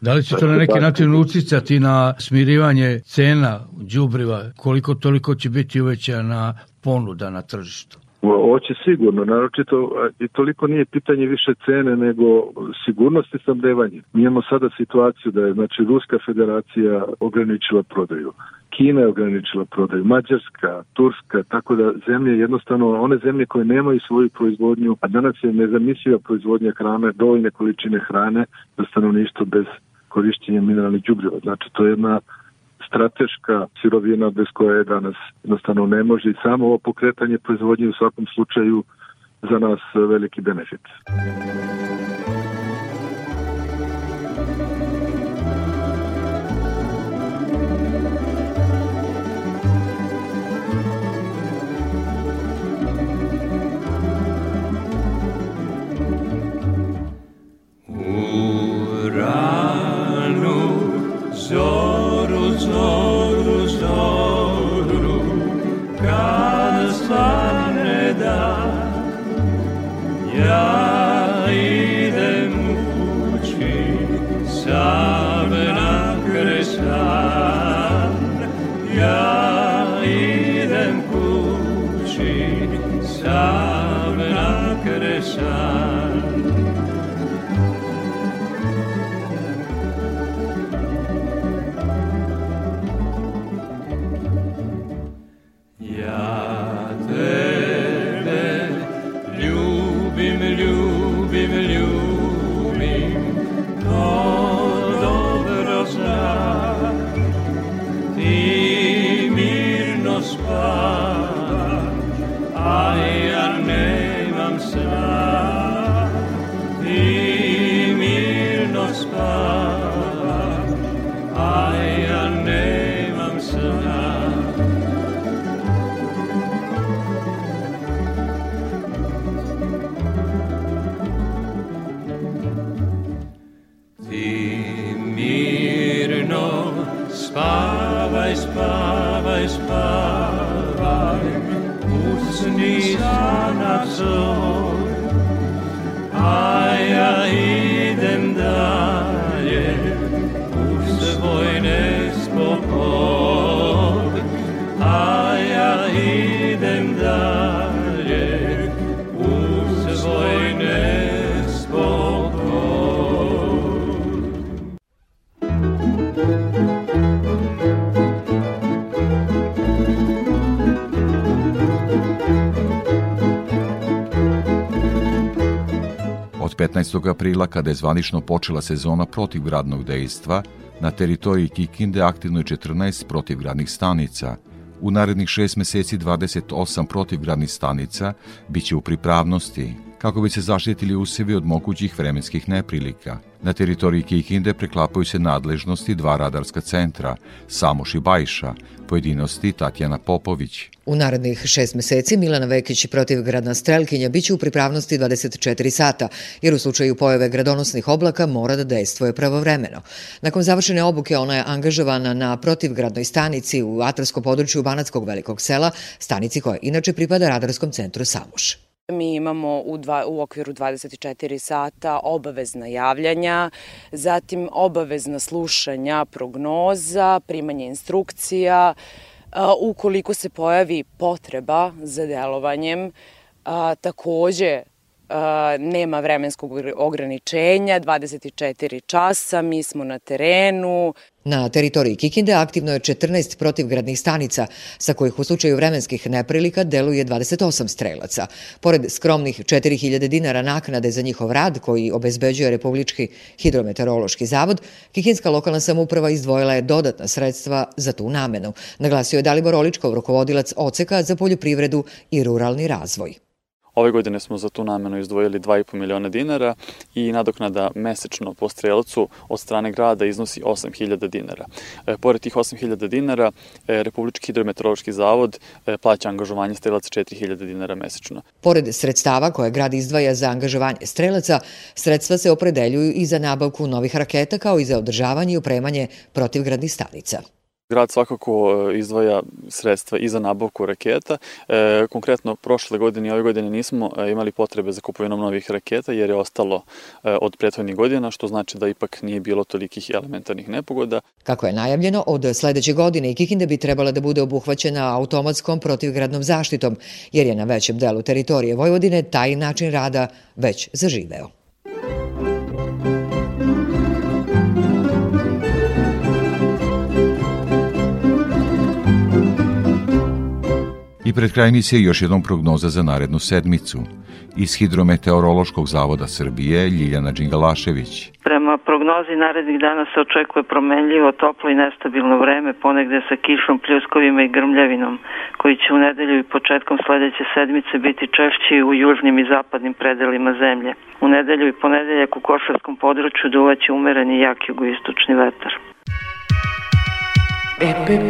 Da li će to na neki način ucicati na smirivanje cena đubriva, koliko toliko će biti uvećana ponuda na tržištu? Oće sigurno, naročito i toliko nije pitanje više cene nego sigurnosti snabdevanja. Mi imamo sada situaciju da je znači Ruska federacija ograničila prodaju. Kina je ograničila prodaju, Mađarska, Turska, tako da zemlje jednostavno, one zemlje koje nemaju svoju proizvodnju, a danas je nezamisliva proizvodnja hrane, dovoljne količine hrane za stanovništvo bez korišćenja mineralnih đubriva. Znači to je jedna strateška sirovina bez koje je danas jednostavno ne može i samo ovo pokretanje proizvodnje u svakom slučaju za nas veliki benefit. Spavaj, spavaj, spavaj, usni sanac 15. aprila, kada je zvanično počela sezona protivgradnog dejstva, na teritoriji Kikinde aktivno je 14 protivgradnih stanica. U narednih šest meseci 28 protivgradnih stanica biće u pripravnosti, kako bi se zaštitili usevi od mogućih vremenskih neprilika. Na teritoriji Kikinde preklapaju se nadležnosti dva radarska centra, Samoš i Bajša, pojedinosti Tatjana Popović. U narednih šest meseci Milana Vekić protivgradna strelkinja biće u pripravnosti 24 sata, jer u slučaju pojave gradonosnih oblaka mora da dejstvuje pravovremeno. Nakon završene obuke ona je angažovana na protivgradnoj stanici u atarskom području Banatskog velikog sela, stanici koja inače pripada radarskom centru Samoš. Mi imamo u, dva, u okviru 24 sata obavezna javljanja, zatim obavezna slušanja prognoza, primanje instrukcija, ukoliko se pojavi potreba za delovanjem, takođe nema vremenskog ograničenja, 24 časa, mi smo na terenu. Na teritoriji Kikinde aktivno je 14 protivgradnih stanica, sa kojih u slučaju vremenskih neprilika deluje 28 strelaca. Pored skromnih 4000 dinara naknade za njihov rad, koji obezbeđuje Republički hidrometeorološki zavod, Kikinska lokalna samuprava izdvojila je dodatna sredstva za tu namenu, naglasio je Dalibor Oličkov, rukovodilac Oceka za poljoprivredu i ruralni razvoj. Ove godine smo za tu namenu izdvojili 2,5 miliona dinara i nadoknada mesečno po strelcu od strane grada iznosi 8.000 dinara. E, pored tih 8.000 dinara, e, Republički hidrometeorološki zavod e, plaća angažovanje strelaca 4.000 dinara mesečno. Pored sredstava koje grad izdvaja za angažovanje strelaca, sredstva se opredeljuju i za nabavku novih raketa kao i za održavanje i upremanje protivgradnih stanica. Grad svakako e, izdvaja sredstva i za nabavku raketa. E, konkretno, prošle godine i ove godine nismo e, imali potrebe za kupovinom novih raketa jer je ostalo e, od prethodnih godina, što znači da ipak nije bilo tolikih elementarnih nepogoda. Kako je najavljeno, od sledeće godine i Kikinde bi trebala da bude obuhvaćena automatskom protivgradnom zaštitom, jer je na većem delu teritorije Vojvodine taj način rada već zaživeo. I pred kraj emisije još jednom prognoza za narednu sedmicu. Iz Hidrometeorološkog zavoda Srbije Ljiljana Đingalašević. Prema prognozi narednih dana se očekuje promenljivo, toplo i nestabilno vreme, ponegde sa kišom, pljuskovima i grmljavinom, koji će u nedelju i početkom sledeće sedmice biti češći u južnim i zapadnim predelima zemlje. U nedelju i ponedeljak u košarskom području duvaće umereni jak jugoistočni vetar. EPP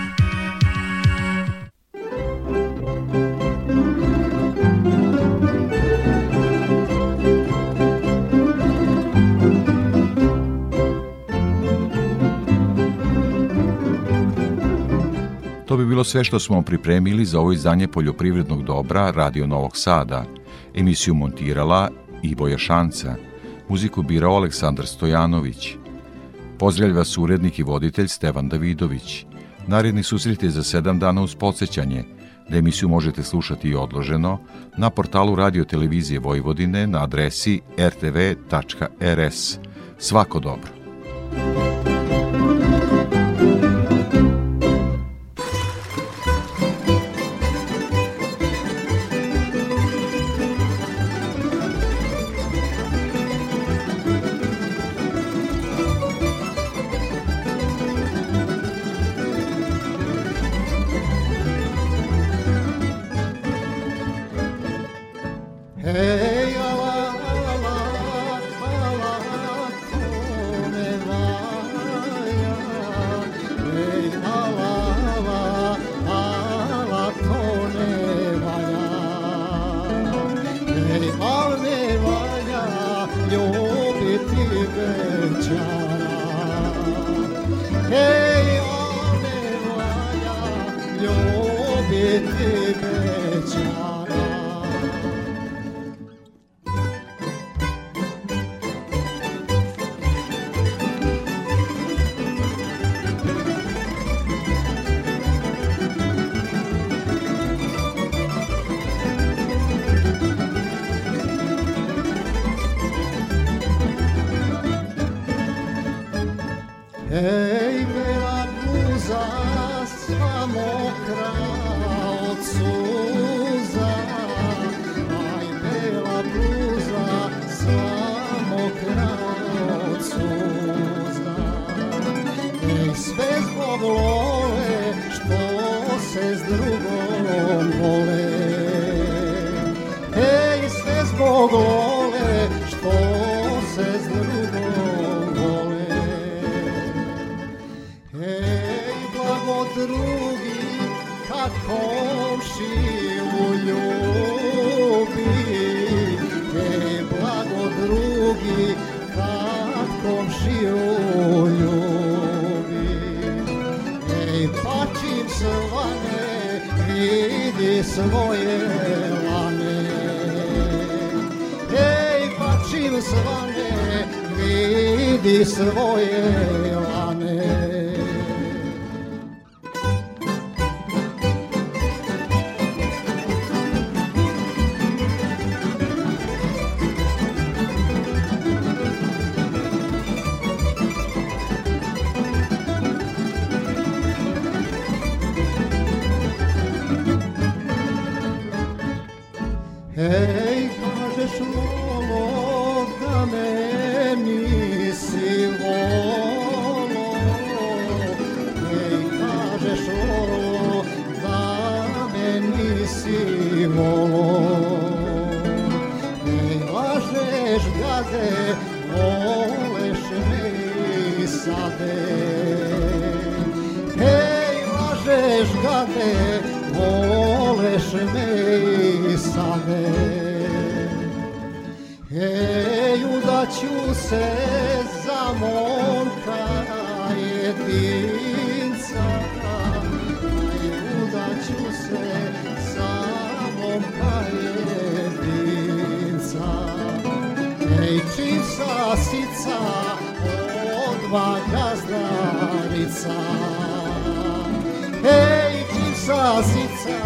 bi bilo sve što smo pripremili za ovo izdanje poljoprivrednog dobra Radio Novog Sada. Emisiju montirala Ivoja Šanca. Muziku birao Aleksandar Stojanović. Pozdravlja vas urednik i voditelj Stevan Davidović. Naredni susret je za sedam dana uz podsjećanje da emisiju možete slušati i odloženo na portalu Radio Televizije Vojvodine na adresi rtv.rs. Svako dobro. sade Hej, lažeš gade, voleš me i sade. Hej, udaću se za momka jedinca. Hej, udaću se za momka jedinca. Hej, čim sasica baka zdravica, ej, čipsa sica,